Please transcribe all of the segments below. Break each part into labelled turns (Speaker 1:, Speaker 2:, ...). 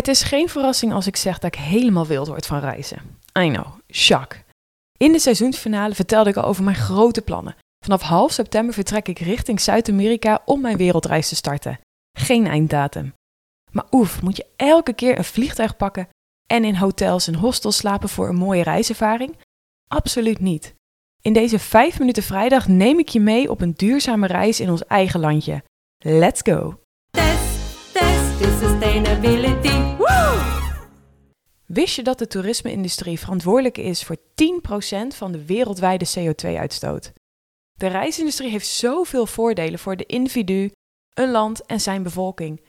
Speaker 1: Het is geen verrassing als ik zeg dat ik helemaal wild word van reizen. I know, shock. In de seizoensfinale vertelde ik al over mijn grote plannen. Vanaf half september vertrek ik richting Zuid-Amerika om mijn wereldreis te starten. Geen einddatum. Maar oef, moet je elke keer een vliegtuig pakken en in hotels en hostels slapen voor een mooie reiservaring? Absoluut niet. In deze 5 minuten vrijdag neem ik je mee op een duurzame reis in ons eigen landje. Let's go!
Speaker 2: Test.
Speaker 1: Wist je dat de toerisme-industrie verantwoordelijk is voor 10% van de wereldwijde CO2-uitstoot? De reisindustrie heeft zoveel voordelen voor de individu, een land en zijn bevolking.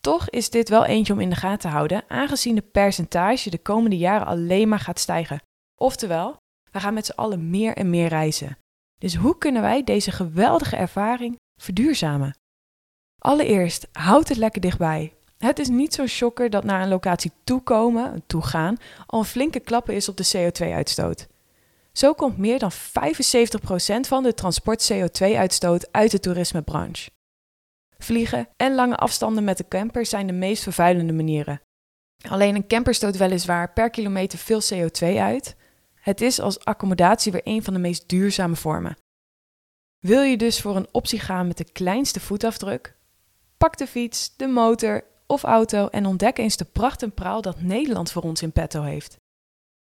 Speaker 1: Toch is dit wel eentje om in de gaten te houden, aangezien de percentage de komende jaren alleen maar gaat stijgen. Oftewel, we gaan met z'n allen meer en meer reizen. Dus hoe kunnen wij deze geweldige ervaring verduurzamen? Allereerst, houd het lekker dichtbij. Het is niet zo shocker dat naar een locatie toekomen, toegaan, al een flinke klappen is op de CO2-uitstoot. Zo komt meer dan 75% van de transport CO2-uitstoot uit de toerismebranche. Vliegen en lange afstanden met de camper zijn de meest vervuilende manieren. Alleen een camper stoot weliswaar per kilometer veel CO2 uit. Het is als accommodatie weer een van de meest duurzame vormen. Wil je dus voor een optie gaan met de kleinste voetafdruk? Pak de fiets, de motor of auto en ontdek eens de pracht en praal dat Nederland voor ons in petto heeft.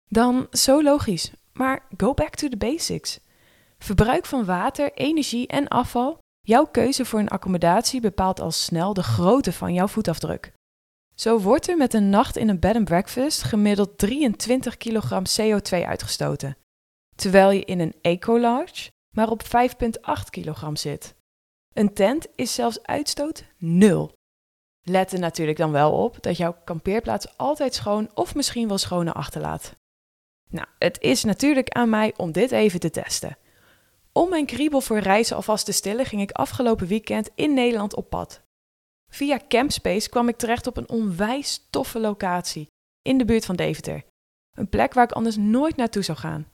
Speaker 1: Dan zo logisch, maar go back to the basics. Verbruik van water, energie en afval. Jouw keuze voor een accommodatie bepaalt al snel de grootte van jouw voetafdruk. Zo wordt er met een nacht in een bed and breakfast gemiddeld 23 kilogram CO2 uitgestoten, terwijl je in een eco-large maar op 5,8 kilogram zit. Een tent is zelfs uitstoot nul. Let er natuurlijk dan wel op dat jouw kampeerplaats altijd schoon of misschien wel schone achterlaat. Nou, het is natuurlijk aan mij om dit even te testen. Om mijn kriebel voor reizen alvast te stillen, ging ik afgelopen weekend in Nederland op pad. Via Campspace kwam ik terecht op een onwijs toffe locatie in de buurt van Deventer. Een plek waar ik anders nooit naartoe zou gaan.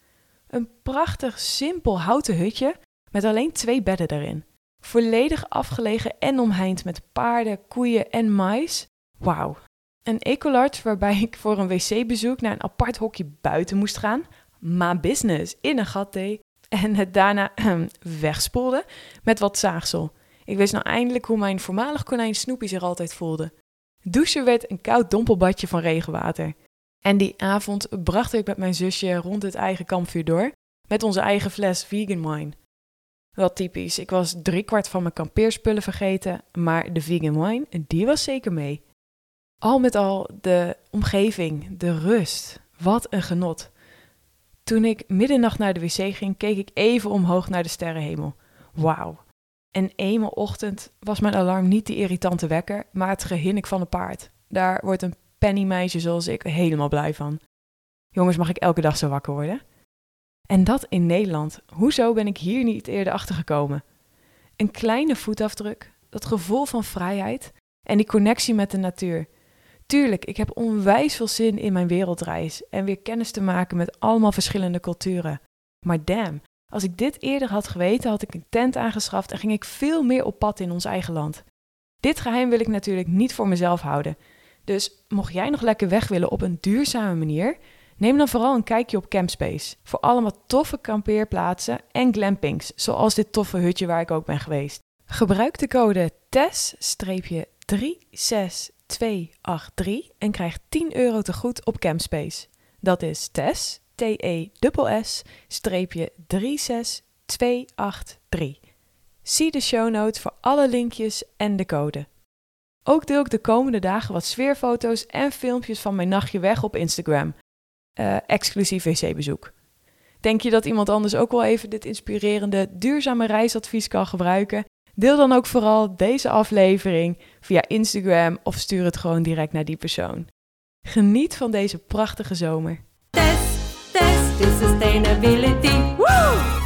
Speaker 1: Een prachtig, simpel houten hutje met alleen twee bedden erin. Volledig afgelegen en omheind met paarden, koeien en mais. Wauw. Een ecolart waarbij ik voor een wc-bezoek naar een apart hokje buiten moest gaan. Maar business in een gat deed en het daarna wegspoelde met wat zaagsel. Ik wist nou eindelijk hoe mijn voormalig konijn Snoopy zich altijd voelde. Douchen werd een koud dompelbadje van regenwater. En die avond bracht ik met mijn zusje rond het eigen kampvuur door, met onze eigen fles vegan wine. Wel typisch, ik was driekwart van mijn kampeerspullen vergeten, maar de vegan wine, die was zeker mee. Al met al de omgeving, de rust, wat een genot. Toen ik middernacht naar de wc ging, keek ik even omhoog naar de sterrenhemel. Wauw. En eenmaal ochtend was mijn alarm niet die irritante wekker, maar het gehinnik van een paard. Daar wordt een pennymeisje zoals ik helemaal blij van. Jongens, mag ik elke dag zo wakker worden? En dat in Nederland. Hoezo ben ik hier niet eerder achter gekomen? Een kleine voetafdruk, dat gevoel van vrijheid en die connectie met de natuur. Tuurlijk, ik heb onwijs veel zin in mijn wereldreis en weer kennis te maken met allemaal verschillende culturen. Maar damn, als ik dit eerder had geweten, had ik een tent aangeschaft en ging ik veel meer op pad in ons eigen land. Dit geheim wil ik natuurlijk niet voor mezelf houden. Dus mocht jij nog lekker weg willen op een duurzame manier, neem dan vooral een kijkje op Campspace. Voor allemaal toffe kampeerplaatsen en glampings, zoals dit toffe hutje waar ik ook ben geweest. Gebruik de code TES-36283 en krijg 10 euro te goed op Campspace. Dat is TES, T-E-S-S, streepje 36283. Zie de show notes voor alle linkjes en de code. Ook deel ik de komende dagen wat sfeerfoto's en filmpjes van mijn nachtje weg op Instagram. Uh, exclusief wc-bezoek. Denk je dat iemand anders ook wel even dit inspirerende duurzame reisadvies kan gebruiken? Deel dan ook vooral deze aflevering via Instagram of stuur het gewoon direct naar die persoon. Geniet van deze prachtige zomer.
Speaker 2: Test, test sustainability. Woo!